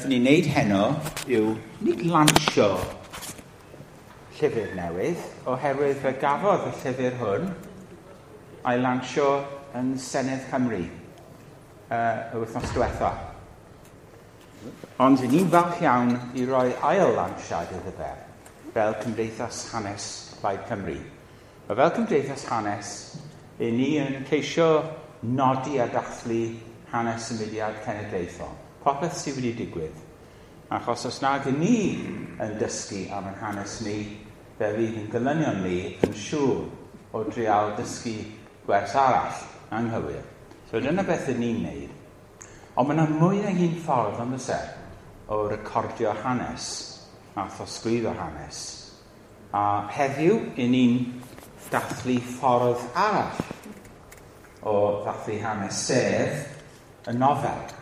Fy'n ni'n neud heno yw nid lansio llyfr newydd, oherwydd fe gafodd y llyfr hwn a'i lansio yn Senedd Cymru uh, y wythnos diwetha. Ond ni'n falch iawn i roi ail lansiad iddo fe fel Cymdeithas Hanes Plaid Cymru. A fel Cymdeithas Hanes, i ni yn ceisio nodi a dathlu hanes y mudiad cenedlaethol popeth sydd wedi digwydd. Achos os nag y ni yn dysgu am ein hanes ni, fe fydd yn gylynion ni yn siŵr o drial dysgu gwers arall anghywir. So dyna beth y ni'n neud. Ond mae yna mwy na un ffordd am ysau e, o recordio hanes a thosgrifo hanes. A heddiw, i ni'n dathlu ffordd arall o ddathlu hanes, sef y nofel.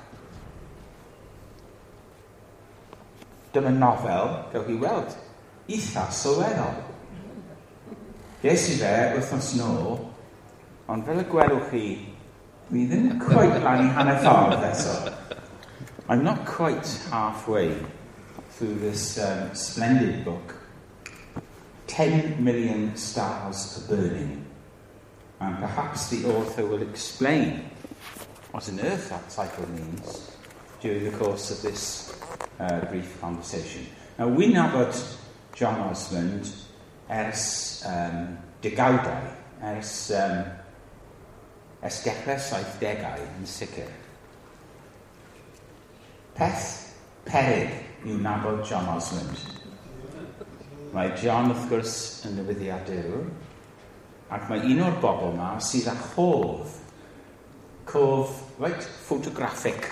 Dyma nofel, gael chi weld, eitha sylweddol. Ges i fe wythnos nôl, ond fel y gwelwch chi, mi ddim yn quite lan i hanner ffordd eto. I'm not quite halfway through this um, splendid book. 10 million stars are burning. And perhaps the author will explain what on earth that title means during the course of this uh, brief conversation. Now, wi'n nabod John Osmond ers um, degawdau, ers, um, ers dechrau saithdegau yn sicr. Peth peryg yw nabod John Osmond. Mae John, wrth gwrs, yn newyddiadurwr, ac mae un o'r bobl yma sydd â chof, cof, reit, ffotograffig,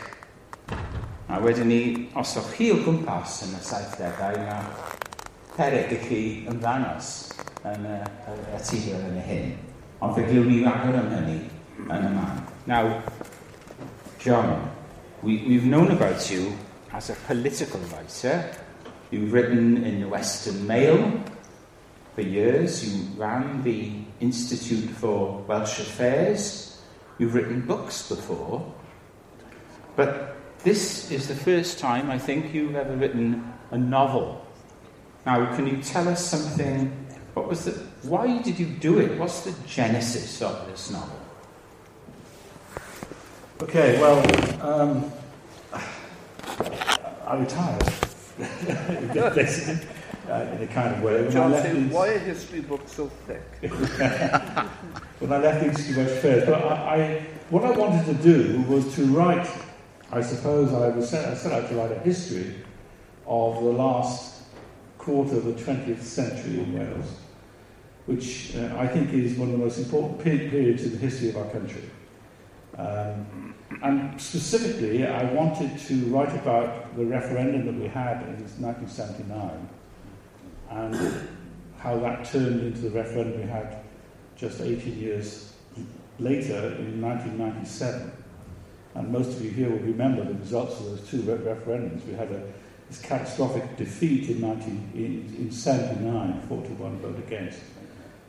A wedyn ni, os o'ch chi o gwmpas yn y saithdegau, mae peryg i chi ymddangos yn y, y, y tigol yn y hyn. Ond fe glywn ni agor am hynny yn y man. Now, John, we, we've known about you as a political writer. You've written in the Western Mail for years. You ran the Institute for Welsh Affairs. You've written books before. But this is the first time I think you've ever written a novel. Now, can you tell us something? What was the? Why did you do it? What's the genesis of this novel? Okay, well, um, I retired. uh, in a kind of way. When John, say, why are history books so thick? when I left the Institute of Affairs. But I, I, what I wanted to do was to write, I suppose I, was set, I set out to write a history of the last quarter of the 20th century in Wales, which uh, I think is one of the most important periods in the history of our country. Um, and specifically, I wanted to write about the referendum that we had in 1979 and how that turned into the referendum we had just 18 years later in 1997. And most of you here will remember the results of those two referendums. We had a, this catastrophic defeat in, 19, in, in 79, 4 to 1 vote against.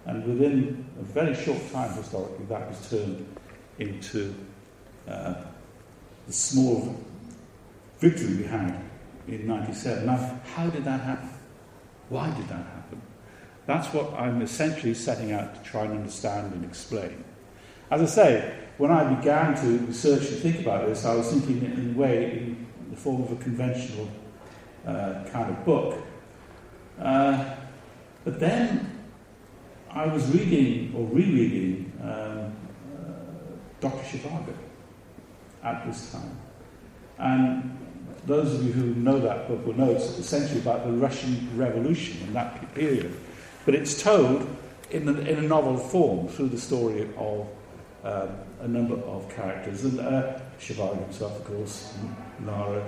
And within a very short time, historically, that was turned into uh, the small victory we had in 97. Now, how did that happen? Why did that happen? That's what I'm essentially setting out to try and understand and explain. As I say, when I began to research and think about this, I was thinking in a way in the form of a conventional uh, kind of book. Uh, but then I was reading or rereading um, uh, Dr. Zhivago at this time. And those of you who know that book will know it's essentially about the Russian Revolution in that period. But it's told in in a novel form through the story of um, a number of characters. And uh, himself, of course, Lara,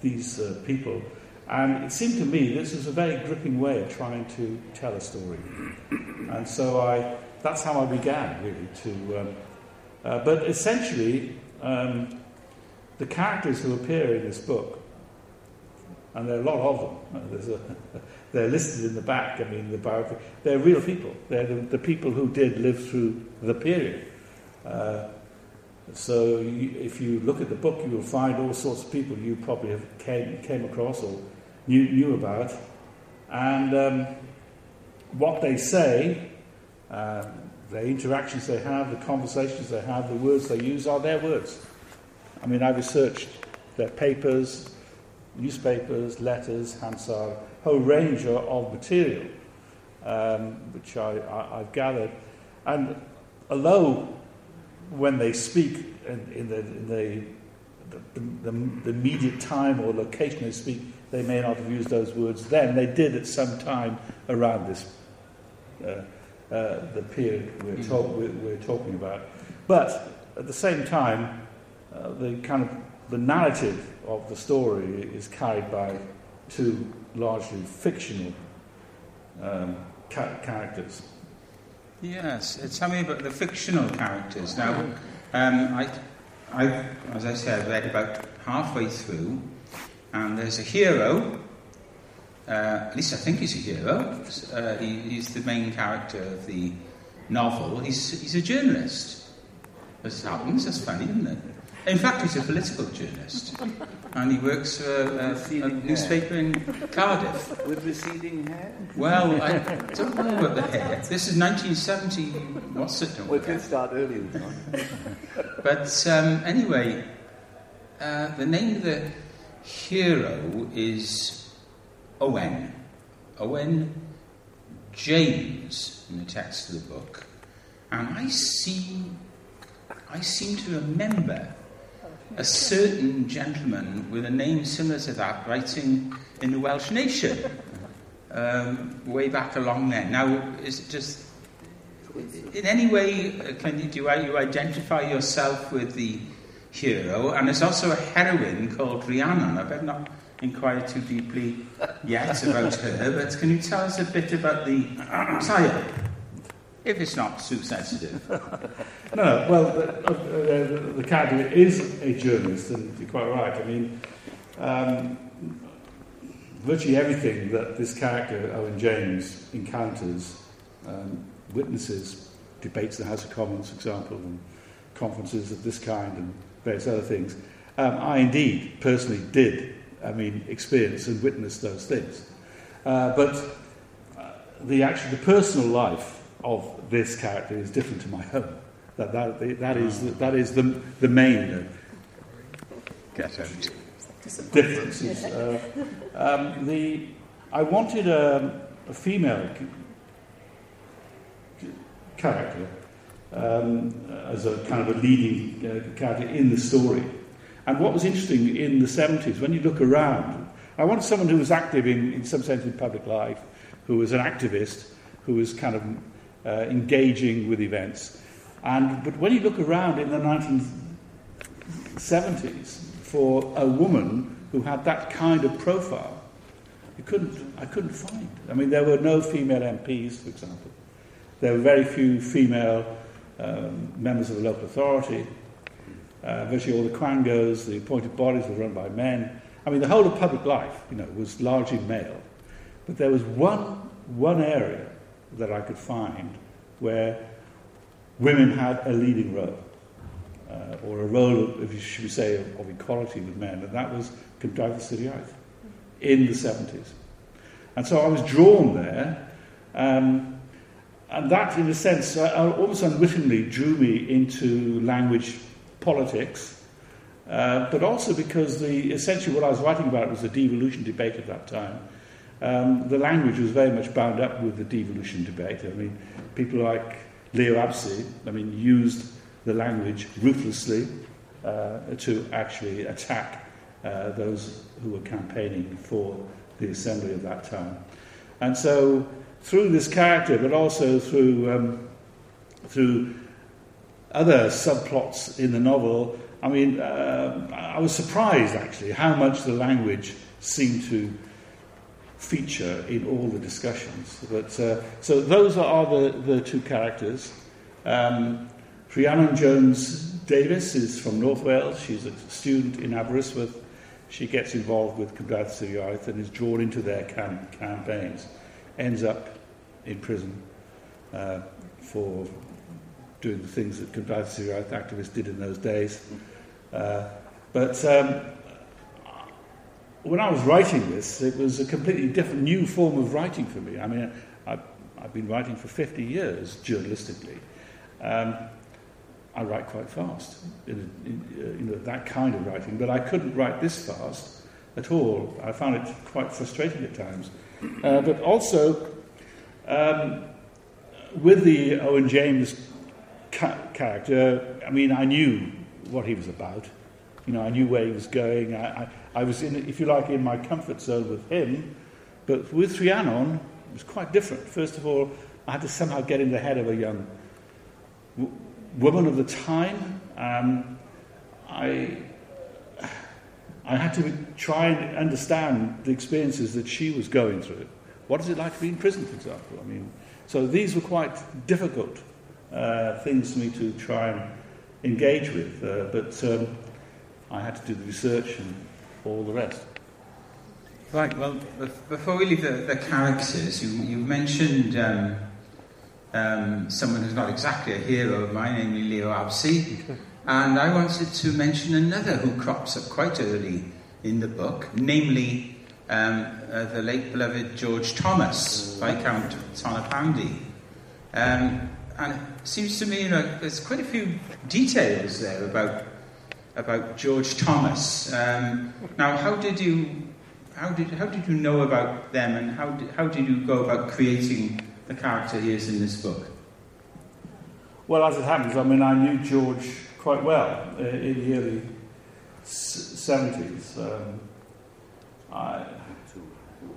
these uh, people. And it seemed to me this was a very gripping way of trying to tell a story. And so I, that's how I began, really, to... Um, uh, but essentially, um, the characters who appear in this book, and there are a lot of them, a, they're listed in the back, I mean, the biography, they're real people. They're the, the people who did live through the period. Uh, So you, if you look at the book, you will find all sorts of people you probably have came, came across or knew, knew about. And um, what they say, uh, the interactions they have, the conversations they have, the words they use are their words. I mean, I researched their papers, newspapers, letters, Hansard, whole range of material um, which I, I, I've gathered. And although when they speak in, in, the, in the, the, the, the, immediate time or location they speak, they may not have used those words then. They did at some time around this, uh, uh, the period we're, mm-hmm. talk, we're, we're, talking about. But at the same time, uh, the kind of the narrative of the story is carried by two largely fictional um, ca- characters. Yes, tell me about the fictional characters. Now, um, I, I, as I said, read about halfway through, and there's a hero. Uh, at least I think he's a hero. Uh, he, he's the main character of the novel. He's, he's a journalist. As happens, that's funny, isn't it? In fact, he's a political journalist, and he works for a, a, a newspaper in Cardiff. With receding hair? Well, I don't know about the hair. This is 1970. What's it? We can start early. but um, anyway, uh, the name of the hero is Owen. Owen James in the text of the book, and I see. I seem to remember a certain gentleman with a name similar to that writing in the Welsh Nation um, way back along there. Now, is it just in any way uh, can you do you identify yourself with the hero? And there's also a heroine called Rhiannon. I better not inquire too deeply yet about her, but can you tell us a bit about the sire? If it's not too sensitive. no, well, the, uh, the, character is a journalist, and you're quite right. I mean, um, virtually everything that this character, Owen James, encounters, um, witnesses, debates in the House of Commons, for example, and conferences of this kind, and various other things, um, I indeed personally did, I mean, experience and witness those things. Uh, but uh, the actual, the personal life of this character is different to my own. That, that, that, is, that is the, the main Get difference. Uh, um, the, I wanted a, a female character um, as a kind of a leading uh, character in the story. And what was interesting in the 70s, when you look around, I wanted someone who was active in, in some sense in public life, who was an activist, who was kind of uh, engaging with events. And, but when you look around in the 1970s for a woman who had that kind of profile, you couldn't, I couldn't find. I mean, there were no female MPs, for example. There were very few female um, members of the local authority. Uh, virtually all the quangos, the appointed bodies were run by men. I mean, the whole of public life, you know, was largely male. But there was one, one area that I could find where women had a leading role, uh, or a role, of, if you should say, of, of, equality with men, and that was Cymdeithas in the 70s. And so I was drawn there, um, and that, in a sense, uh, almost unwittingly drew me into language politics, uh, but also because the, essentially what I was writing about was the devolution debate at that time, um, the language was very much bound up with the devolution debate. I mean, people like Leo Abse, I mean, used the language ruthlessly uh, to actually attack uh, those who were campaigning for the assembly of that time. And so, through this character, but also through um, through other subplots in the novel, I mean, uh, I was surprised actually how much the language seemed to feature in all the discussions. But, uh, so those are the, the two characters. Um, Rhiannon Jones Davis is from North Wales. She's a student in Aberystwyth. She gets involved with Cymdeithas yr Iaith and is drawn into their cam- campaigns. Ends up in prison uh, for doing the things that conservative rights activists did in those days. Uh, but um, when I was writing this, it was a completely different, new form of writing for me. I mean, I've, I've been writing for 50 years journalistically. Um, I write quite fast, in, in, uh, you know, that kind of writing, but I couldn't write this fast at all. I found it quite frustrating at times. Uh, but also, um, with the Owen James ca- character, I mean, I knew what he was about. You know, I knew where he was going. I, I, I was, in, if you like, in my comfort zone with him. But with Rhiannon, it was quite different. First of all, I had to somehow get in the head of a young w- woman of the time. Um, I, I had to try and understand the experiences that she was going through. What is it like to be in prison, for example? I mean, so these were quite difficult uh, things for me to try and engage with, uh, but um, I had to do the research and all the rest. Right, well, before we leave the, the characters, you, you mentioned um, um, someone who's not exactly a hero of mine, namely Leo Abse. And I wanted to mention another who crops up quite early in the book, namely um, uh, the late beloved George Thomas, Viscount Tonypandy. Um, and it seems to me know, there's quite a few details there about about George Thomas. Um, now, how did you how did how did you know about them, and how did, how did you go about creating the character he is in this book? Well, as it happens, I mean, I knew George quite well uh, in the early seventies. Um, I,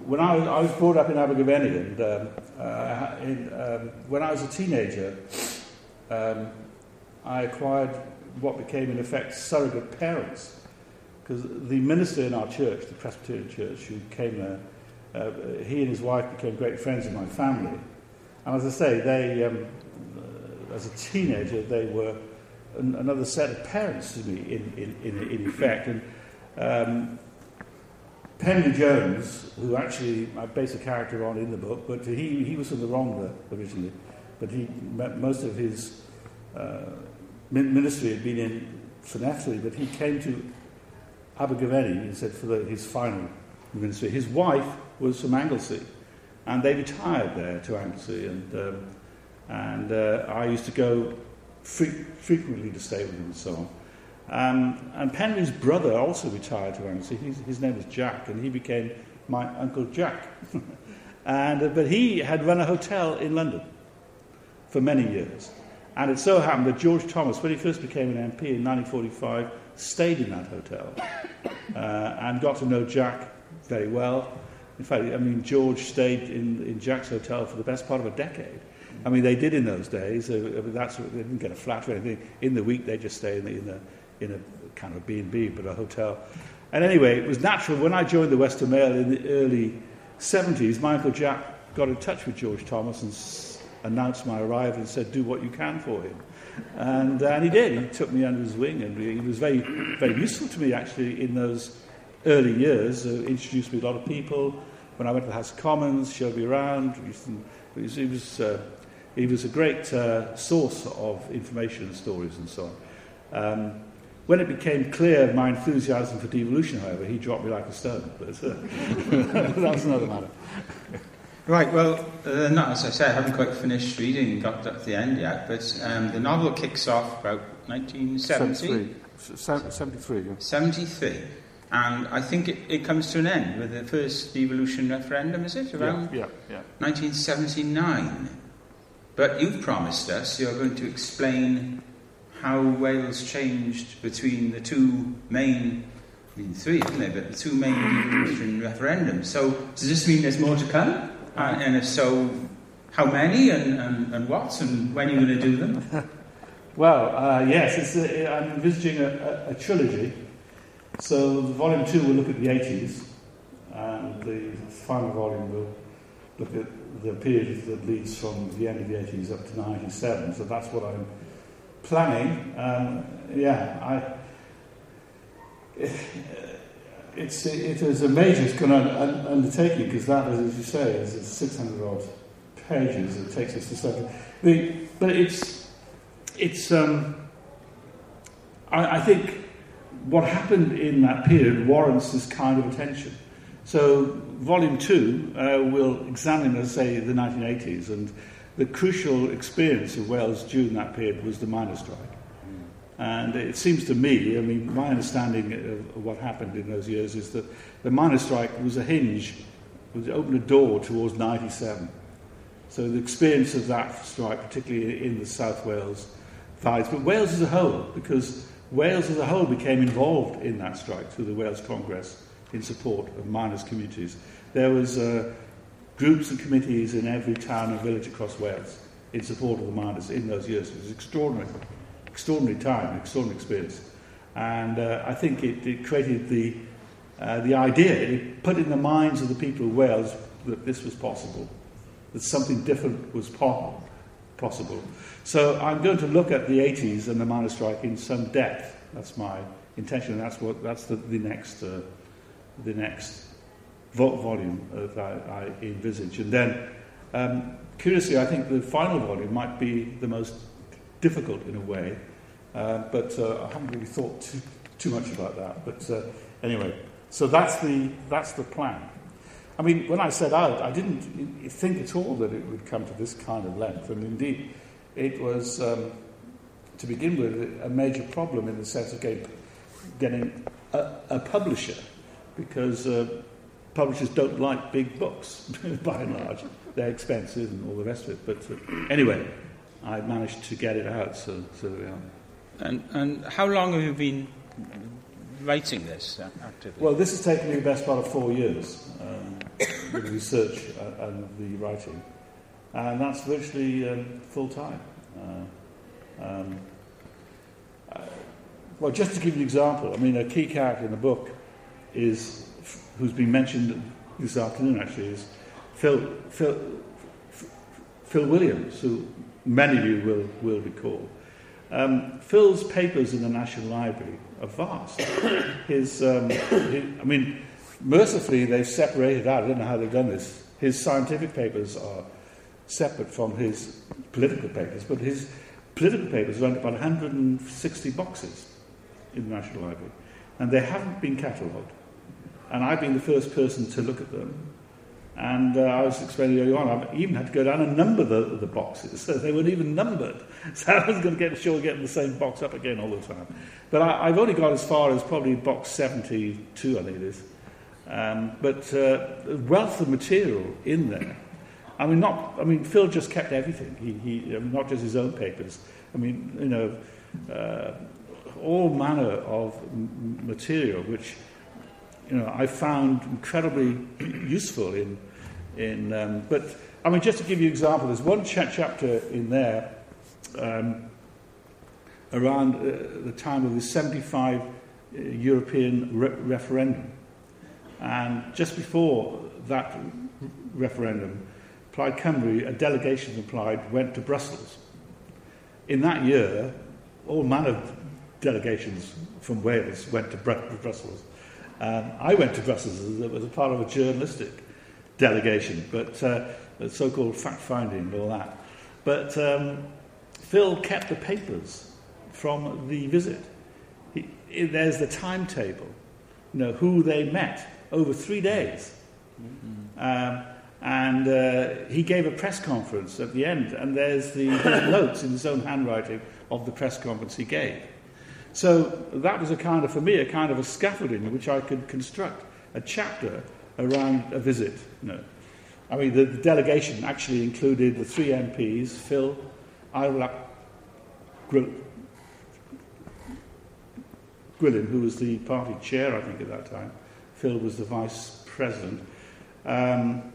when I I was brought up in Abergavenny, and um, uh, in, um, when I was a teenager, um, I acquired what became, in effect, surrogate parents. Because the minister in our church, the Presbyterian church, who came there, uh, he and his wife became great friends of my family. And as I say, they, um, uh, as a teenager, they were an, another set of parents to me, in, in, in, in effect. And um, Jones, who actually I base a character on in the book, but he, he was from the Rhondda originally, but he met most of his uh, ministry had been in Llanelli, but he came to Abergavenny, he said, for the, his final ministry. His wife was from Anglesey, and they retired there to Anglesey, and, um, and uh, I used to go fre- frequently to stay with him and so on. Um, and Penry's brother also retired to Anglesey. His, his name was Jack, and he became my Uncle Jack. and, uh, but he had run a hotel in London for many years. And it so happened that George Thomas, when he first became an MP in 1945, stayed in that hotel uh, and got to know Jack very well. In fact, I mean, George stayed in, in Jack's hotel for the best part of a decade. I mean, they did in those days. Uh, that's, they didn't get a flat or anything. In the week, they just stayed in, the, in, a, in a kind of B&B, but a hotel. And anyway, it was natural. When I joined the Western Mail in the early 70s, Michael Jack got in touch with George Thomas and announced my arrival and said, do what you can for him. And, and he did. He took me under his wing and he was very, very useful to me actually in those early years. Uh, introduced me to a lot of people. When I went to the House of Commons, showed me around. He was, he was, uh, he was a great uh, source of information and stories and so on. Um, when it became clear my enthusiasm for devolution, however, he dropped me like a stone. But uh, that's another matter. Right, well, uh, not, as I said, I haven't quite finished reading, got up to the end yet, but um, the novel kicks off about 1970. 73. 73, yeah. 73. And I think it, it comes to an end with the first devolution referendum, is it? Around yeah, yeah, yeah. 1979. But you've promised us you're going to explain how Wales changed between the two main, I mean three, isn't there, but the two main devolution referendums. So does this mean there's more to come? Uh, and if so, how many and, and, and what, and when are you going to do them? well, uh, yes, a, I'm envisaging a, a, a, trilogy. So, volume two will look at the 80s, and the final volume will look at the period that leads from the end of the 80s up to 97. So, that's what I'm planning. Um, yeah, I it's, it is a major undertaking because that, as you say, is 600 odd pages. It takes us to something. The, but it's, it's. Um, I, I think what happened in that period warrants this kind of attention. So, Volume 2 uh, will examine, as say, the 1980s, and the crucial experience of Wales during that period was the miners' strike. And it seems to me, I mean, my understanding of what happened in those years is that the miners' strike was a hinge, was opened a door towards 97. So the experience of that strike, particularly in the South Wales fights, but Wales as a whole, because Wales as a whole became involved in that strike through the Wales Congress in support of miners' communities. There was uh, groups and committees in every town and village across Wales in support of the miners in those years. It was extraordinary, extraordinary time, extraordinary experience. And uh, I think it, it created the, uh, the idea, it put in the minds of the people of Wales that this was possible, that something different was po- possible. So I'm going to look at the 80s and the miners' strike in some depth. That's my intention, that's, what, that's the, the next, uh, the next vo- volume that I, I envisage. And then, um, curiously, I think the final volume might be the most difficult in a way, uh, but uh, I haven't really thought too, too much about that. But uh, anyway, so that's the, that's the plan. I mean, when I set out, I didn't think at all that it would come to this kind of length, and indeed, it was, um, to begin with, a major problem in the sense of getting, a, a publisher, because uh, publishers don't like big books, by and large. They're expensive and all the rest of it. But uh, anyway, I managed to get it out, so, so there we are. And, and how long have you been writing this uh, actively? Well, this has taken me the best part of four years, um, the research and the writing. And that's virtually um, full time. Uh, um, uh, well, just to give you an example, I mean, a key character in the book is who's been mentioned this afternoon actually is Phil, Phil, Phil Williams, who many of you will, will recall. Um, Phil's papers in the National Library are vast. His, um, his, I mean, mercifully, they've separated out, I don't know how they've done this. His scientific papers are separate from his political papers, but his political papers are run about 160 boxes in the National Library, and they haven't been catalogued. And I've been the first person to look at them. And uh, I was explaining earlier on, I even had to go down and number the, the boxes. So they weren't even numbered. So I was going to get sure getting the same box up again all the time. But I, have only got as far as probably box 72, I think it is. Um, but uh, wealth of material in there. I mean, not. I mean, Phil just kept everything. He, he I mean, not just his own papers. I mean, you know, uh, all manner of m- material which you know, I found incredibly useful in, in um, but I mean, just to give you an example, there's one ch- chapter in there um, around uh, the time of the 75 uh, European re- referendum. And just before that referendum, Plaid Cymru, a delegation from Plaid, went to Brussels. In that year, all manner of delegations from Wales went to Br- Brussels. Um, I went to Brussels as a part of a journalistic delegation, but uh, so-called fact-finding and all that. But um, Phil kept the papers from the visit. He, there's the timetable, you know, who they met over three days. Mm-hmm. Um, and uh, he gave a press conference at the end, and there's the notes in his own handwriting of the press conference he gave. So that was a kind of, for me, a kind of a scaffolding in which I could construct a chapter around a visit. Know. I mean, the, the delegation actually included the three MPs, Phil, Eurfyl ap Gwilym, who was the party chair, I think, at that time. Phil was the vice president. Um,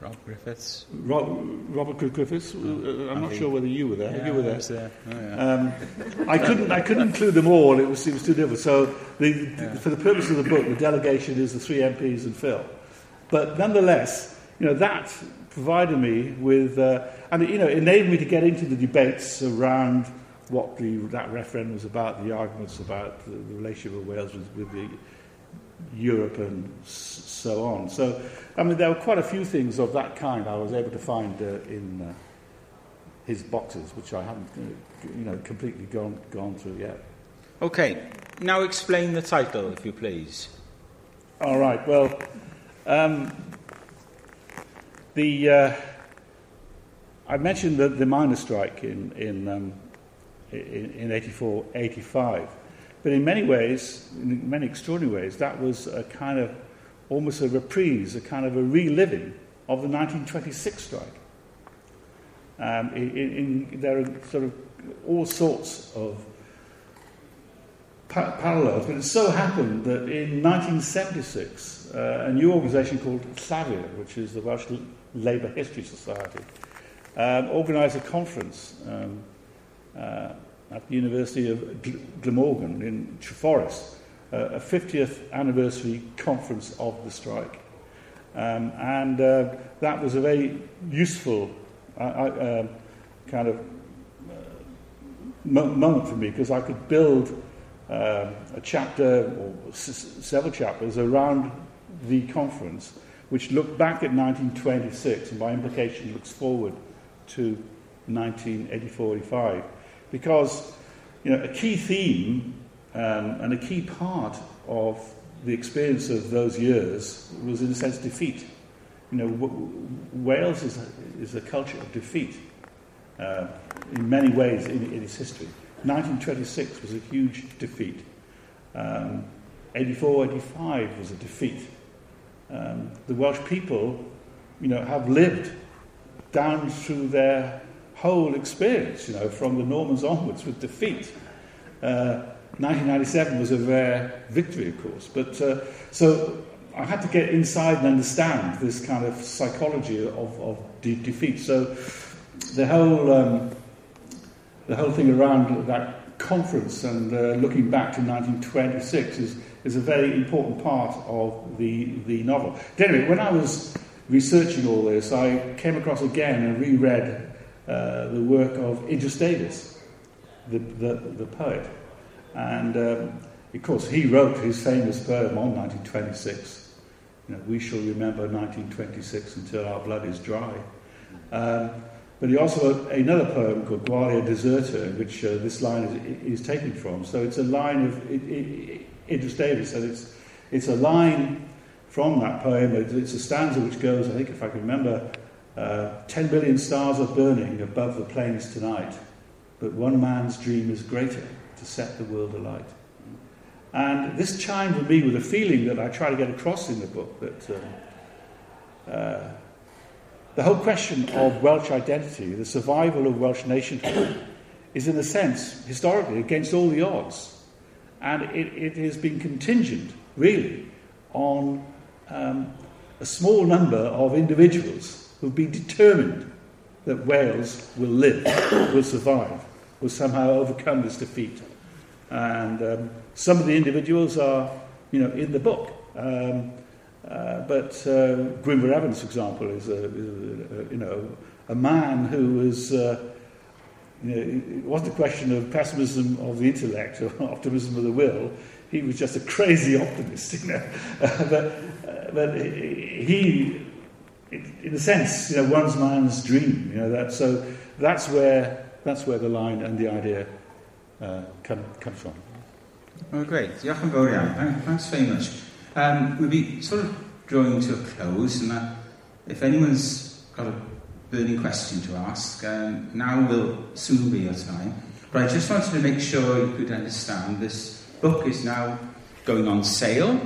Rob Griffiths. Robert Griffiths. Oh, I'm not sure whether you were there. Yeah, you were there. I, there. Oh, yeah. um, I couldn't. I couldn't include them all. It was. It was too difficult. So, the, yeah. for the purpose of the book, the delegation is the three MPs and Phil. But nonetheless, you know that provided me with, uh, and you know, enabled me to get into the debates around what the, that referendum was about, the arguments about the, the relationship of Wales with, with the Europe and so on. So, I mean, there were quite a few things of that kind I was able to find uh, in, uh, his boxes, which I haven't uh, you know, completely gone, gone through yet. Okay, now explain the title, if you please. All right, well, um, the, uh, I mentioned the, the miners' strike in, in, um, in, in 84, 85. But in many ways, in many extraordinary ways, that was a kind of almost a reprise, a kind of a reliving of the 1926 strike. Um, in, in, there are sort of all sorts of pa- parallels, but it so happened that in 1976, uh, a new organisation called Llafur, which is the Welsh Labour History Society, um, organised a conference um, uh, at the University of Glamorgan in Treforest, uh, a 50th anniversary conference of the strike. Um, and uh, that was a very useful uh, uh, kind of uh, moment for me because I could build um, a chapter or s- several chapters around the conference which looked back at 1926 and by implication looks forward to 1984-85 because you know, a key theme um, and a key part of the experience of those years was, in a sense, defeat. You know, w- Wales is a, is a culture of defeat uh, in many ways in, in its history. 1926 was a huge defeat. Um, 84, 85 was a defeat. Um, the Welsh people, you know, have lived down through their whole experience, you know, from the Normans onwards with defeat. Uh, 1997 was a rare victory, of course, but uh, so I had to get inside and understand this kind of psychology of, of de- defeat. So the whole um, the whole thing around that conference and uh, looking back to 1926 is is a very important part of the the novel. Anyway, when I was researching all this, I came across again and reread uh, the work of Idris Davies, the, the, the poet. And um, of course, he wrote his famous poem on 1926. You know, we shall remember 1926 until our blood is dry. Um, but he also wrote another poem called Gwalia Deserta, which uh, this line is, is taken from. So it's a line of Idris Davies, and it's, it's a line from that poem. It's a stanza which goes, I think, if I can remember, uh, 10 billion stars are burning above the plains tonight, but one man's dream is greater to set the world alight. And this chimed with me with a feeling that I try to get across in the book that uh, uh, the whole question of Welsh identity, the survival of Welsh nationhood, is in a sense, historically, against all the odds. And it, it has been contingent, really, on um, a small number of individuals who've been determined that Wales will live, will survive, will somehow overcome this defeat. And um, some of the individuals are, you know, in the book. Um, uh, but uh, Evans, for example, is a, is a, you know, a man who was, uh, know, it wasn't a question of pessimism of the intellect or optimism of the will. He was just a crazy optimist, you know. but, uh, but he in a sense, you know, one's man's dream. You know that. So that's where that's where the line and the idea uh, come, comes from. Oh, great. Fawr iawn. Thanks very much. Um, we'll be sort of drawing to a close, and if anyone's got a burning question to ask, um, now will soon be your time. But I just wanted to make sure you could understand this book is now going on sale.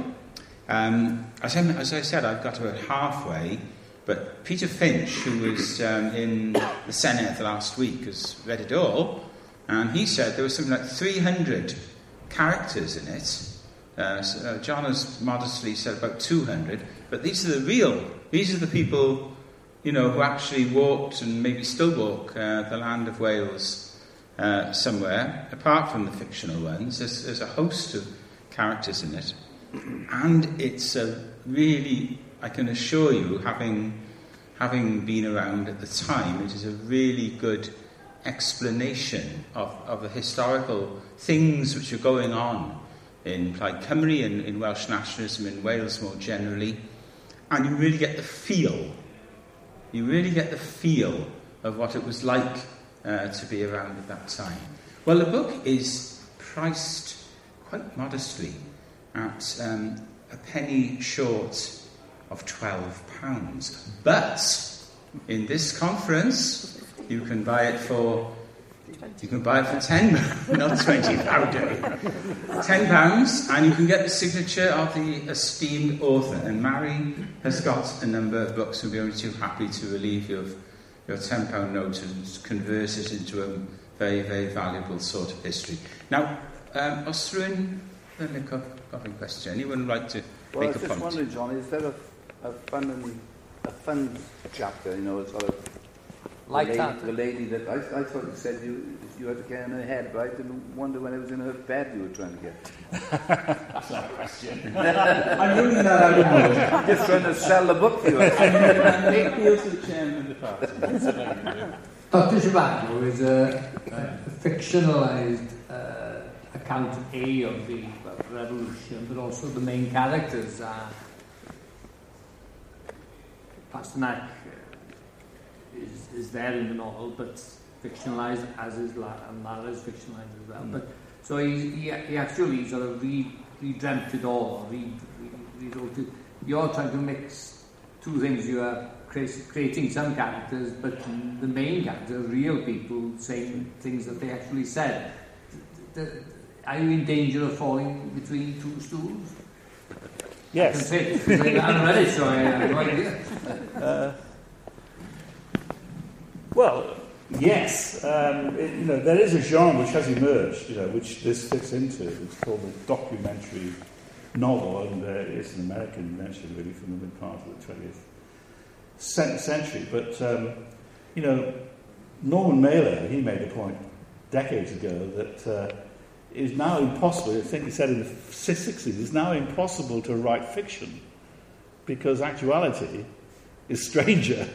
Um, as, I, as I said, I've got about halfway. But Peter Finch, who was um, in the Senedd last week, has read it all, and he said there was something like 300 characters in it. Uh, so, uh, John has modestly said about 200, but these are the real, these are the people, you know, who actually walked and maybe still walk uh, the land of Wales uh, somewhere, apart from the fictional ones. There's, there's a host of characters in it, and it's a really I can assure you, having, having been around at the time, it is a really good explanation of, of the historical things which are going on in Plaid Cymru and in Welsh nationalism in Wales more generally. And you really get the feel, you really get the feel of what it was like uh, to be around at that time. Well, the book is priced quite modestly at um, a penny short of £12. But in this conference, you can buy it for you can buy it for ten, not twenty pound. ten pounds, and you can get the signature of the esteemed author. And Mary has got a number of books. and We'll be only too happy to relieve you of your ten pound note and convert it into a very, very valuable sort of history. Now, um, os rhywun yn y question, anyone like to well, make a point? Well, I was just wondering, John, is there a, a fun and a fun chapter? You know, sort of like the lady, that. The lady that I, I thought you said you you had to get in her head, but I didn't wonder when it was in her bed you were trying to get. That's not a question. I'm ruling that out of Just trying to sell the book to you. Make appeal to the chairman of the party. Dr. Zhivago is a, a fictionalized uh, account A of the revolution, but also the main characters are Pasternak uh, is, is there in the novel, but fictionalized as is La, and Lara is fictionalized as well. Mm. But so he, he, he actually sort of re, re-dreamt it all, re, re, rewrote it. You're trying to mix two things. You are creating some characters, but the main characters are real people saying things that they actually said. The, the, are you in danger of falling between two stools? Yes. I can say, I'm ready, so I have no idea. Uh, well, yes. Um, it, you know, there is a genre which has emerged, you know, which this fits into. It's called the documentary novel, and uh, it's an American invention, really, from the mid part of the 20th century. But, um, you know, Norman Mailer, he made a point decades ago that uh, it is now impossible, I think he said in the 60s, it's now impossible to write fiction because actuality is stranger,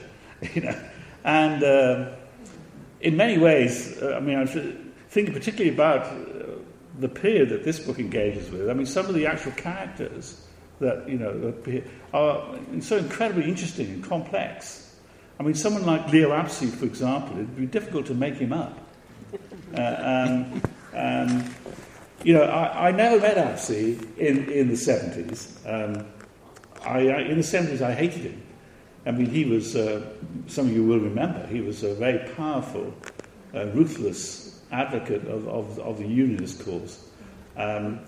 you know. And um, in many ways, uh, I mean, I'm thinking particularly about uh, the period that this book engages with. I mean, some of the actual characters that, you know, are so incredibly interesting and complex. I mean, someone like Leo Abse, for example, it'd be difficult to make him up. Uh, um, um, you know, I, I never met Apsey in, in the 70s. Um, I, I, in the 70s, I hated him. I mean, he was, uh, some of you will remember, he was a very powerful, uh, ruthless advocate of, of, of the unionist cause. Um,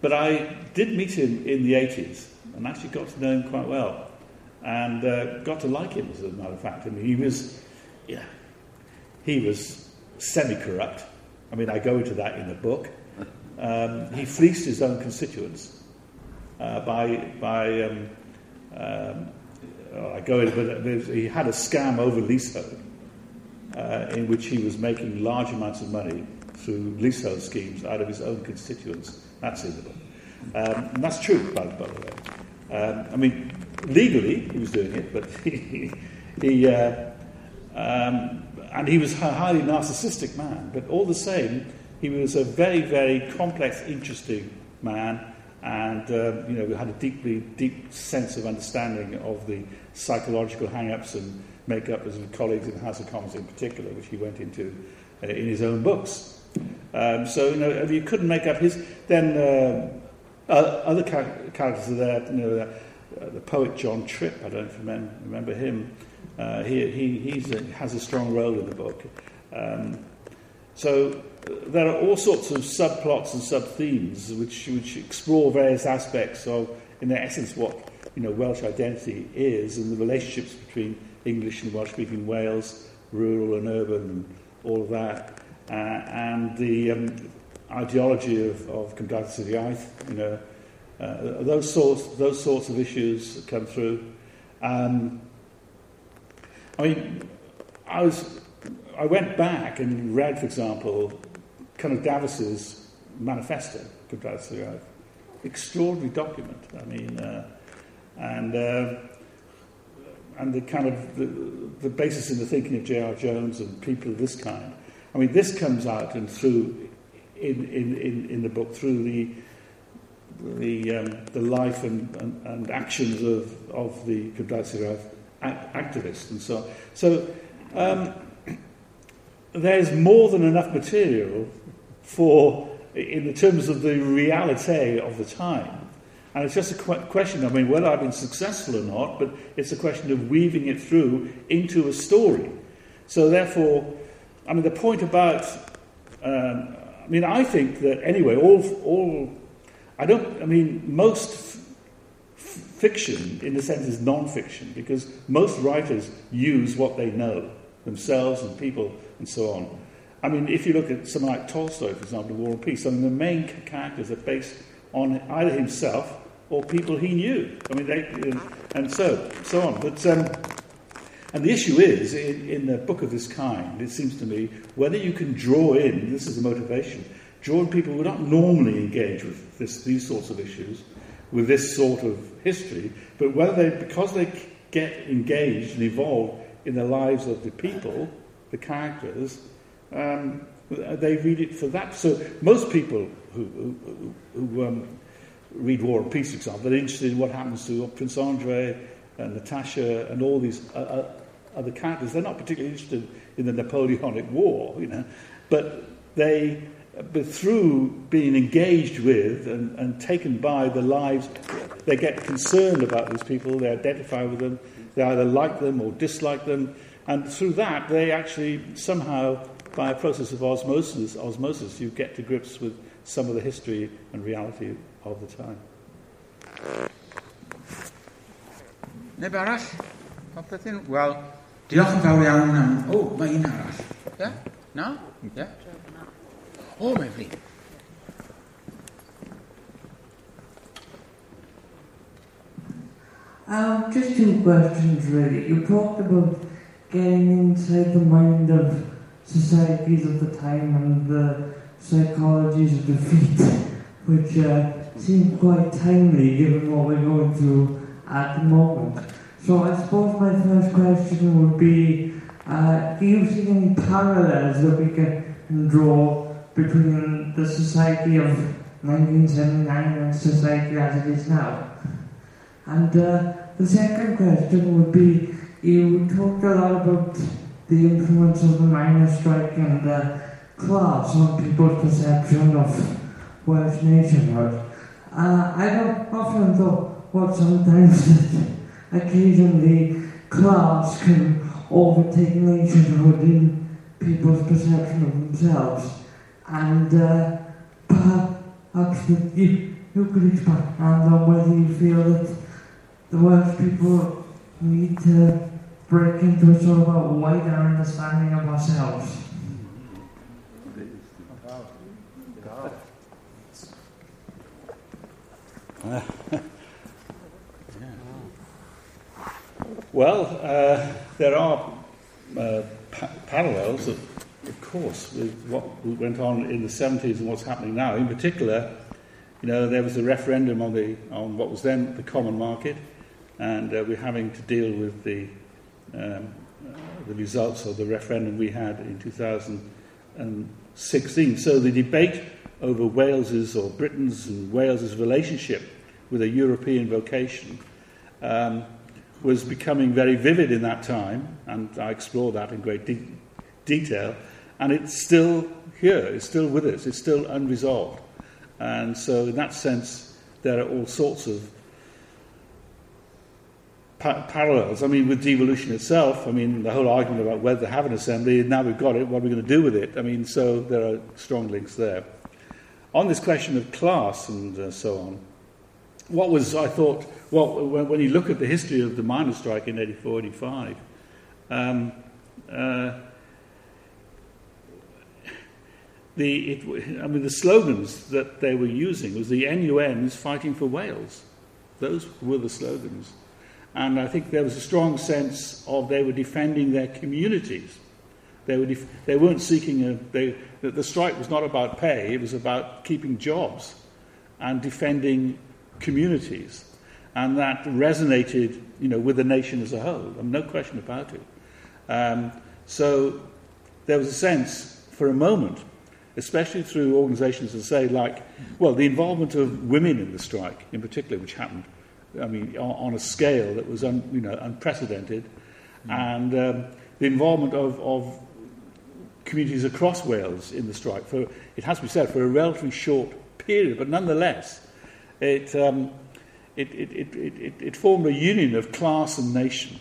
but I did meet him in the 80s and actually got to know him quite well and uh, got to like him, as a matter of fact. I mean, he was, yeah, he was semi-corrupt. I mean, I go into that in the book. Um, he fleeced his own constituents uh, by, by um, oh, I go in, but he had a scam over leasehold uh, in which he was making large amounts of money through leasehold schemes out of his own constituents. That's in the book. Um, and that's true, by, by the way. Um, I mean, legally he was doing it, but he, he uh, um, and he was a highly narcissistic man. But all the same, he was a very, very complex, interesting man, and um, you know we had a deeply, deep sense of understanding of the psychological hang-ups and make-up as colleagues in the House of Commons in particular, which he went into uh, in his own books. Um, so you know, you couldn't make up his, then uh, other char- characters are there. You know, uh, the poet John Tripp. I don't remember, remember him. Uh, he he a, has a strong role in the book. Um, so there are all sorts of subplots and sub-themes which, which explore various aspects of, in their essence, what you know, Welsh identity is and the relationships between English and Welsh-speaking Wales, rural and urban, and all of that, uh, and the um, ideology of, of Cymdeithas yr Iaith, you know, uh, those sorts, those sorts of issues come through. Um, I mean, I was, I went back and read, for example, Cynog Dafis's manifesto, Cymdeithas yr Iaith. Extraordinary document. I mean, uh, and uh, and the kind of the, the basis in the thinking of J.R. Jones and people of this kind. I mean, this comes out and through in, in, in, in the book through the the um, the life and, and, and actions of of the Cymdeithas activists and so on. So. Um, there's more than enough material for, in the terms of the reality of the time. And it's just a qu- question, I mean, whether I've been successful or not, but it's a question of weaving it through into a story. So, therefore, I mean, the point about, um, I mean, I think that anyway, all, all, I don't, I mean, most f- fiction, in a sense, is non fiction because most writers use what they know themselves and people and so on. I mean, if you look at someone like Tolstoy, for example, War and Peace, I mean, the main characters are based on either himself or people he knew. I mean, they, and so so on. But um, and the issue is in, in a book of this kind, it seems to me, whether you can draw in. This is the motivation. Draw in people who not normally engage with this, these sorts of issues, with this sort of history, but whether they, because they get engaged and involved in the lives of the people, the characters, um, they read it for that. So most people who, who, who um, read War and Peace, for example, they're interested in what happens to Prince Andre and Natasha and all these uh, uh, other characters. They're not particularly interested in the Napoleonic War, you know, but they, but through being engaged with and, and taken by the lives, they get concerned about these people. They identify with them. They either like them or dislike them, and through that, they actually somehow, by a process of osmosis, osmosis, you get to grips with some of the history and reality of the time. Neb arall? Popeth un? Wel, diolch yn fawr iawn am... O, mae un arall. Ie? Yeah? No? Ie? Yeah? O, mae'n fri. Um, just two questions, really. You talked about getting inside the mind of societies of the time and the psychologies of defeat, which uh, seem quite timely given what we're going through at the moment. So I suppose my first question would be, uh, do you see any parallels that we can draw between the society of 1979 and society as it is now? And uh, the second question would be, you talked a lot about the influence of the miners' strike and uh, class on people's perception of Welsh nationhood. Uh, I have often thought what sometimes occasionally class can overtake nationhood in people's perception of themselves. And uh, perhaps you, you could expand on whether you feel that the Welsh people need to break into a sort of a wider understanding of ourselves. Well, uh, there are uh, pa- parallels, of, of course, with what went on in the 70s and what's happening now. In particular, you know, there was a referendum on, the, on what was then the common market, and uh, we're having to deal with the, um, uh, the results of the referendum we had in 2016. So the debate over Wales's or Britain's and Wales's relationship with a European vocation um, was becoming very vivid in that time, and I explore that in great de- detail. And it's still here, it's still with us, it's still unresolved. And so, in that sense, there are all sorts of pa- parallels. I mean, with devolution itself, I mean, the whole argument about whether to have an assembly, now we've got it, what are we going to do with it? I mean, so there are strong links there. On this question of class and uh, so on, what was, I thought, well, when, when you look at the history of the miners' strike in 84 85, um, uh, the, it, I mean, the slogans that they were using was the NUM is fighting for Wales. Those were the slogans. And I think there was a strong sense of they were defending their communities. They, were def- they weren't seeking a. They, the strike was not about pay, it was about keeping jobs and defending communities. And that resonated you know, with the nation as a whole. I mean, no question about it. Um, so there was a sense, for a moment, especially through organisations that say, like, well, the involvement of women in the strike, in particular, which happened, I mean, on, on a scale that was un, you know, unprecedented, mm. and um, the involvement of, of communities across Wales in the strike for, it has to be said, for a relatively short period, but nonetheless, it, um, it, it, it, it, it formed a union of class and nation,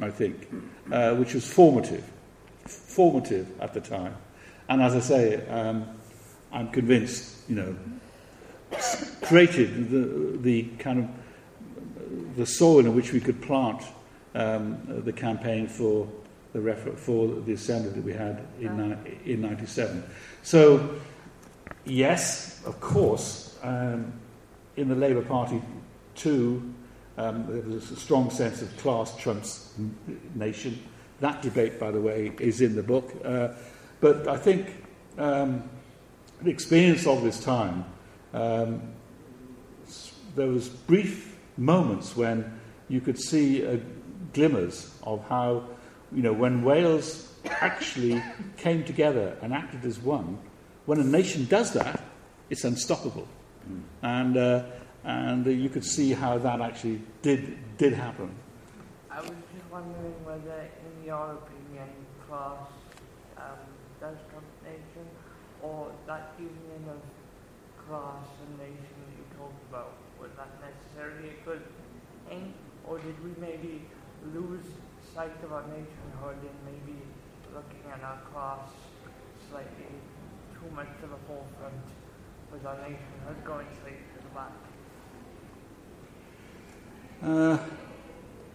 I think, uh, which was formative, formative at the time. And as I say, um, I'm convinced, you know, created the, the kind of the soil in which we could plant um, the campaign for the refer- for the assembly that we had in ni- in '97. So, yes, of course, um, in the Labour Party too, um, there was a strong sense of class trumps nation. That debate, by the way, is in the book. Uh, but I think um, the experience of this time, um, there was brief moments when you could see uh, glimmers of how, you know, when Wales actually came together and acted as one, when a nation does that, it's unstoppable. And, uh, and uh, you could see how that actually did, did happen. I was just wondering whether, in your opinion, class um, does trump nation, or that union of class and nation that you talked about, was that necessarily a good thing, or did we maybe lose sight of our nationhood and maybe looking at our class slightly too much to the forefront, with our nationhood going straight to the back? Uh,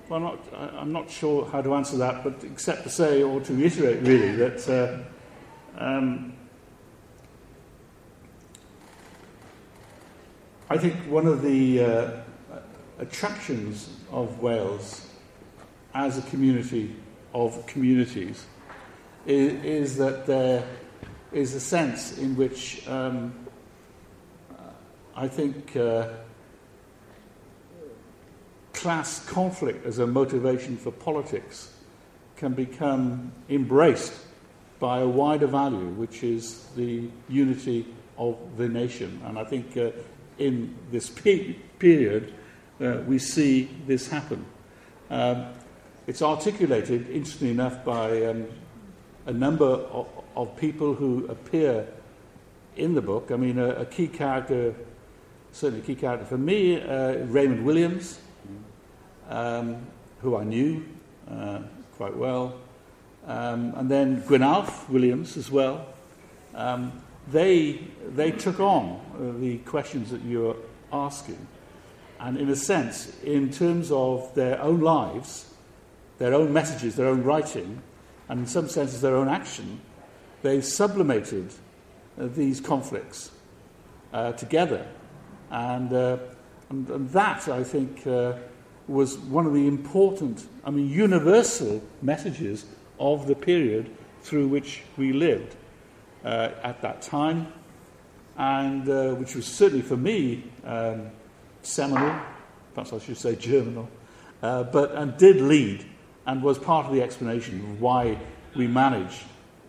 well, I'm not, I'm not sure how to answer that, but except to say, or to reiterate really, that uh, um, I think one of the uh, attractions of Wales as a community of communities is, is that there is a sense in which um, I think. Uh, class conflict as a motivation for politics can become embraced by a wider value, which is the unity of the nation. And I think uh, in this pe- period, uh, we see this happen. Um, it's articulated, interestingly enough, by um, a number of, of people who appear in the book. I mean, a, a key character, certainly a key character for me, uh, Raymond Williams, um, who I knew uh, quite well, um, and then Gwyn Alf Williams as well. Um, they, they took on uh, the questions that you're asking, and in a sense, in terms of their own lives, their own messages, their own writing, and in some senses their own action, they sublimated uh, these conflicts uh, together. And, uh, and, and that, I think, uh, was one of the important, I mean, universal messages of the period through which we lived uh, at that time, and uh, which was certainly for me um, seminal, perhaps I should say germinal, uh, but and did lead and was part of the explanation of why we managed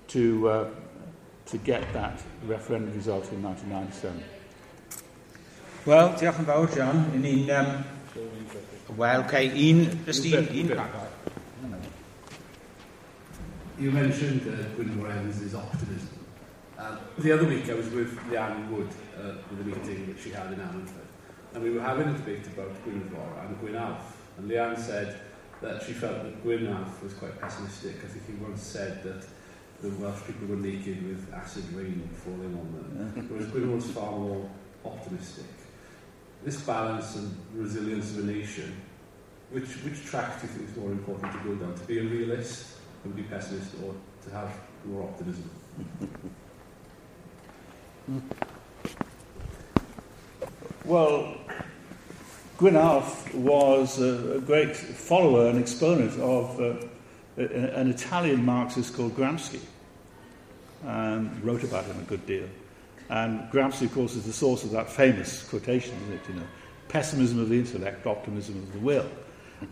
to, uh, to get that referendum result in 1997. Wel, diolch yn fawr, John. I ni'n... Um, Wel, okay, un... Just un... un You mentioned uh, Gwynfor Evans' optimism. Um, the other week I was with Leanne Wood uh, with a meeting that she had in Ammanford. And we were having a debate about Gwynfor and Gwyn Alf. And Leanne said that she felt that Gwyn Alf was quite pessimistic. I think he once said that the Welsh people were naked with acid rain falling on them. Whereas Gwyn was far more optimistic. This balance and resilience of a nation, which, which track do you think is more important to go down? To be a realist and be pessimist or to have more optimism? Well, Gwyn Alf was a, a great follower and exponent of uh, an Italian Marxist called Gramsci, and wrote about him a good deal. And Gramsci, of course, is the source of that famous quotation, isn't it? You know, pessimism of the intellect, optimism of the will.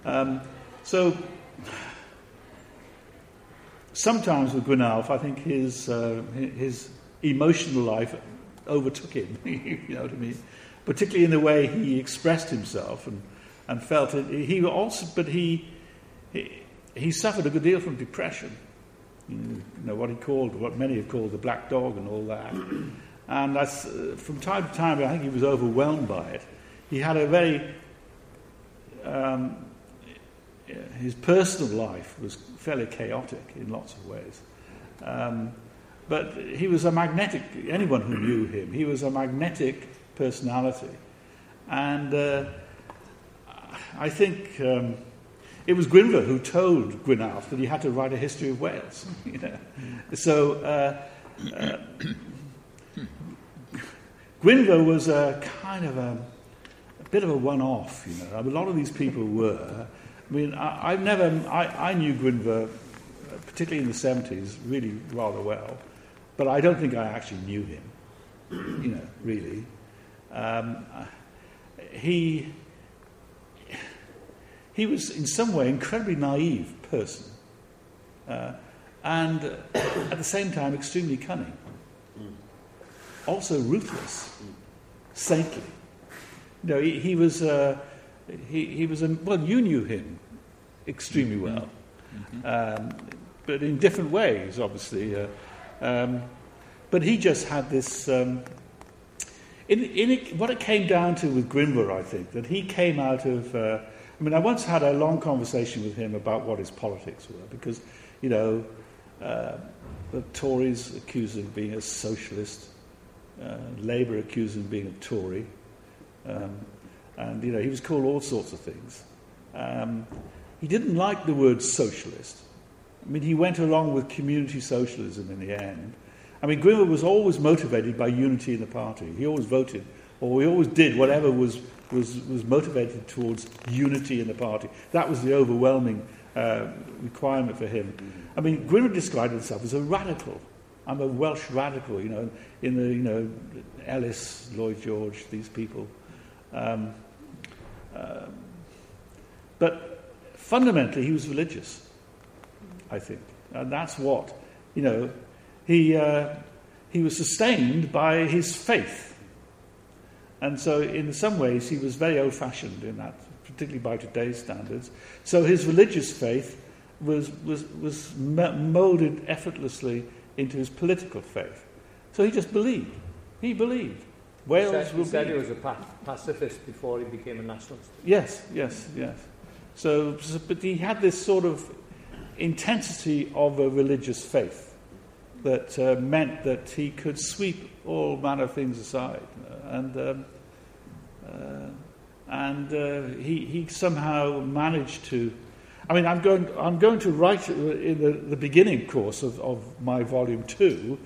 Um, so, sometimes with Gwyn Alf, I think his, uh, his emotional life overtook him, you know what I mean? Particularly in the way he expressed himself and, and felt it. He also, but he, he, he suffered a good deal from depression. you know, what he called, what many have called the black dog and all that. And that's, uh, from time to time, I think he was overwhelmed by it. He had a very, um, his personal life was fairly chaotic in lots of ways. Um, but he was a magnetic, anyone who knew him, he was a magnetic personality. And uh, I think um, it was Gwynfor who told Gwyn Alf that he had to write a history of Wales. You know? So uh, uh, Gwynfor was a kind of a, a bit of a one-off. You know, a lot of these people were. I mean, I, I've never. I, I knew Gwynfor, particularly in the seventies, really rather well, but I don't think I actually knew him. You know, really. Um, he he was in some way incredibly naive person, uh, and at the same time extremely cunning. Also ruthless, saintly. You know, he, he was uh, he, he was a, well. You knew him extremely well, um, but in different ways, obviously. Uh, um, but he just had this. Um, in, in it, what it came down to with Gwynfor, I think, that he came out of. Uh, I mean, I once had a long conversation with him about what his politics were, because, you know, uh, the Tories accused him of being a socialist, uh, Labour accused him of being a Tory, um, and, you know, he was called all sorts of things. Um, he didn't like the word socialist. I mean, he went along with community socialism in the end. I mean, Gwynfor was always motivated by unity in the party. He always voted, or he always did whatever was, was, was motivated towards unity in the party. That was the overwhelming uh, requirement for him. I mean, Gwynfor described himself as a radical. I'm a Welsh radical, you know, in the, you know, Ellis, Lloyd George, these people. Um, uh, but fundamentally, he was religious, I think. And that's what, you know, he, uh, he was sustained by his faith. And so, in some ways, he was very old fashioned in that, particularly by today's standards. So, his religious faith was, was, was molded effortlessly into his political faith. So, he just believed. He believed. Wales he said, will he said he was a pacifist before he became a nationalist. Yes, yes, yes. So, so, but he had this sort of intensity of a religious faith that uh, meant that he could sweep all manner of things aside. And, um, uh, and uh, he, he somehow managed to. I mean, I'm going, I'm going to write in the, the beginning course of, of my volume two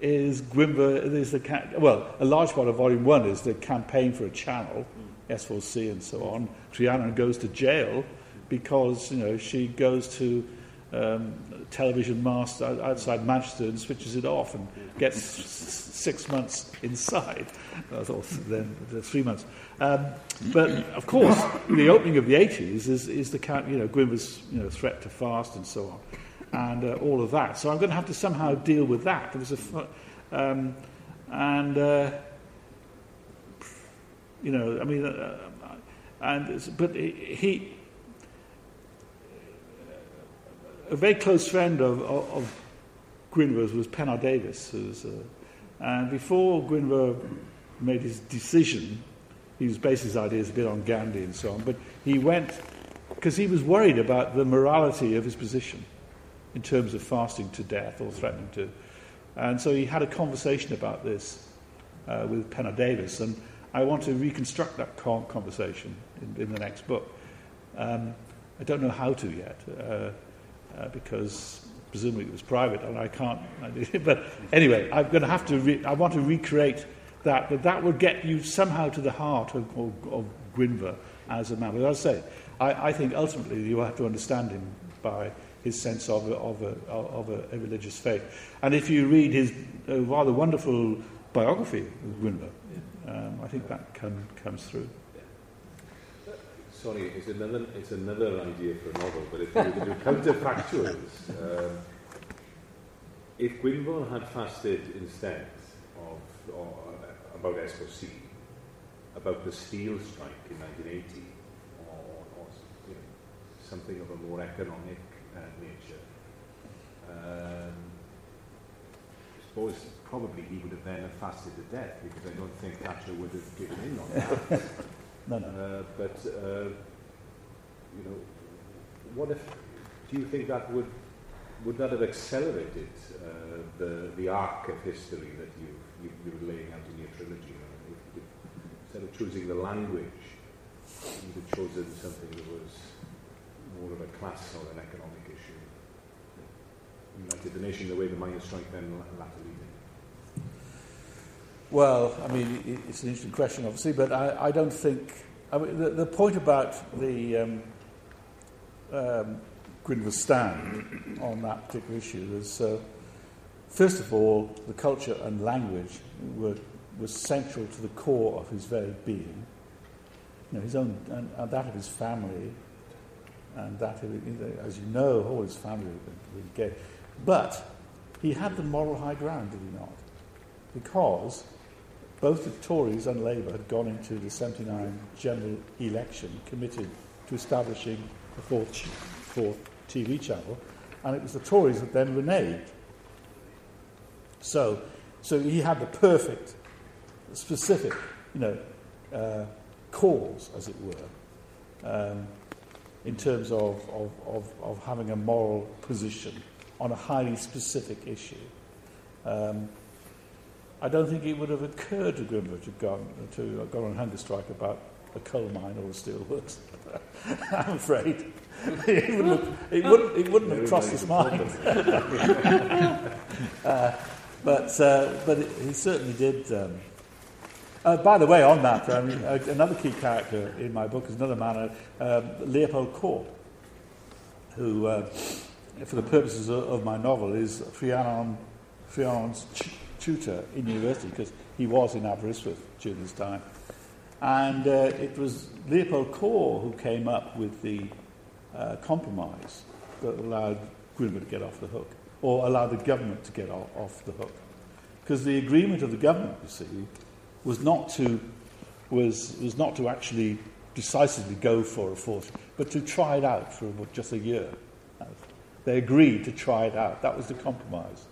is Gwynfor, is the, well, a large part of volume one is the campaign for a channel, S4C and so on. Triana goes to jail because, you know, she goes to um, television mast outside Manchester and switches it off and gets six months inside. Thought then three months. Um, but of course, the opening of the 80s is, is the count, you know Gwynfor's you know threat to fast and so on, and uh, all of that. So I'm going to have to somehow deal with that. Was a um, and uh, you know I mean. Uh, and but he a very close friend of, of, of Gwynfor's was Pennar Davies. Uh, and before Gwynfor made his decision, he was based his ideas a bit on Gandhi and so on, but he went because he was worried about the morality of his position in terms of fasting to death or threatening to. And so he had a conversation about this uh, with Pennar Davies, and I want to reconstruct that conversation in, in the next book. Um, I don't know how to yet. Uh, uh, because presumably it was private and I can't. but anyway, I'm going to have to. Re- I want to recreate that, but that will get you somehow to the heart of, of, of Gwynfor as a man. But as I say, I, I think ultimately you have to understand him by his sense of a, of a, of a, a religious faith. And if you read his uh, rather wonderful biography of Gwynfor, um, I think that come, comes through sorry, it's another, it's another idea for a novel, but if you do counterfactuals, um, if Gwynfor had fasted instead of, or, uh, about S4C, about the steel strike in 1980, or, or you know, something of a more economic uh, nature, Um, I suppose probably he would have then fasted to death because I don't think Thatcher would have given in on that. No, no. Uh, but, uh, you know, what if, do you think that would, would that have accelerated uh, the, the arc of history that you, you, you're laying out in your trilogy? If, if, instead of choosing the language, you'd have chosen something that was more of a class or an economic issue. United the nation the way the miners' strike then latterly. Well, I mean, it's an interesting question, obviously, but I, I don't think. I mean, the, the point about the um, um, stand on that particular issue is, uh, first of all, the culture and language were, was central to the core of his very being. You know, his own, and, and that of his family, and that, of, as you know, all his family were gay. But he had the moral high ground, did he not? Because both the Tories and Labour had gone into the 79 general election committed to establishing a fourth, fourth TV channel, and it was the Tories that then reneged. So, so he had the perfect, specific, you know, uh, cause, as it were, um, in terms of, of, of, of having a moral position on a highly specific issue. Um, I don't think it would have occurred to Gwynfor to have gone, to have gone on hunger strike about a coal mine or a steelworks. I'm afraid. it, wouldn't have, it, wouldn't, it wouldn't have crossed his mind. uh, but, uh, but it, he certainly did. Um, uh, by the way, on that, mean, uh, another key character in my book is another man, uh, um, Leopold Kohr, who, uh, for the purposes of, of my novel, is Frianon, Frianon's tutor in university because he was in Aberystwyth during this time. And uh, it was Leopold Kohr who came up with the uh, compromise that allowed Gwynfor to get off the hook, or allowed the government to get off, off the hook. Because the agreement of the government, you see, was not to, was, was not to actually decisively go for a fourth, but to try it out for just a year. They agreed to try it out. That was the compromise.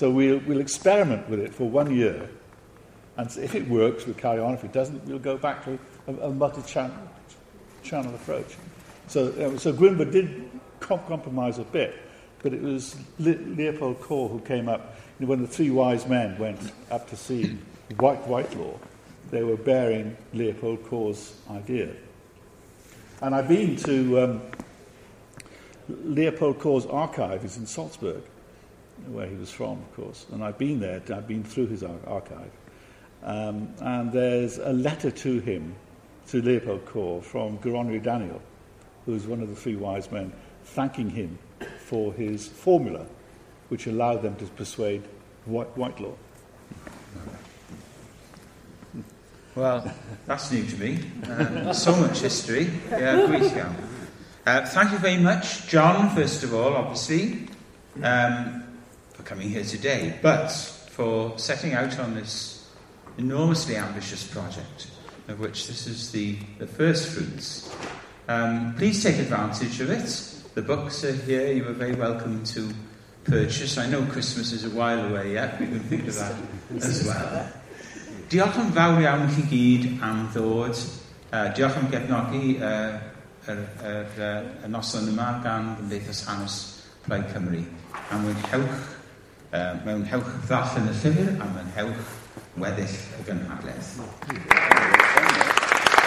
So we'll, we'll experiment with it for one year, and if it works, we'll carry on. If it doesn't, we'll go back to a, a multi-channel approach. So, uh, so Gwynfor did com- compromise a bit, but it was Le- Leopold Kohr who came up. You know, when the three wise men went up to see White Whitelaw, they were bearing Leopold Kohr's idea. And I've been to um, Leopold Kohr's archive is in Salzburg, where he was from, of course. And I've been there, I've been through his archive. Um, and there's a letter to him, to Leopold Kohr, from Goronwy Daniel, who was one of the three wise men, thanking him for his formula, which allowed them to persuade White, Whitelaw. Well, that's new to me. Um, so much history. Yeah. Uh, thank you very much, John, first of all, obviously, um, for coming here today, but for setting out on this enormously ambitious project, of which this is the, the first fruits. Um, please take advantage of it. The books are here. You are very welcome to purchase. I know Christmas is a while away yet. We can think of that as well. Diolch yn fawr iawn i chi gyd am ddod. Uh, diolch am gefnogi uh, yr, yr, y noson yma gan Gymdeithas Hanes Plaid Cymru. A mwynhewch, uh, mewn hewch ddall yn y llyfr a mewn hewch weddill y gynhadledd.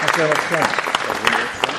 Thank you very much.